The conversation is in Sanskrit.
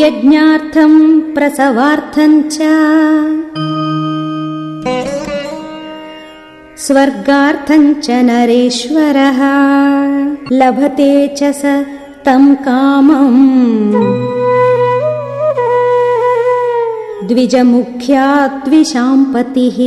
यज्ञार्थम् प्रसवार्थम् च। स्वर्गार्थम् च नरेश्वरः लभते च स तम् कामम्। द्विजमुख्या द्विशाम्पतिः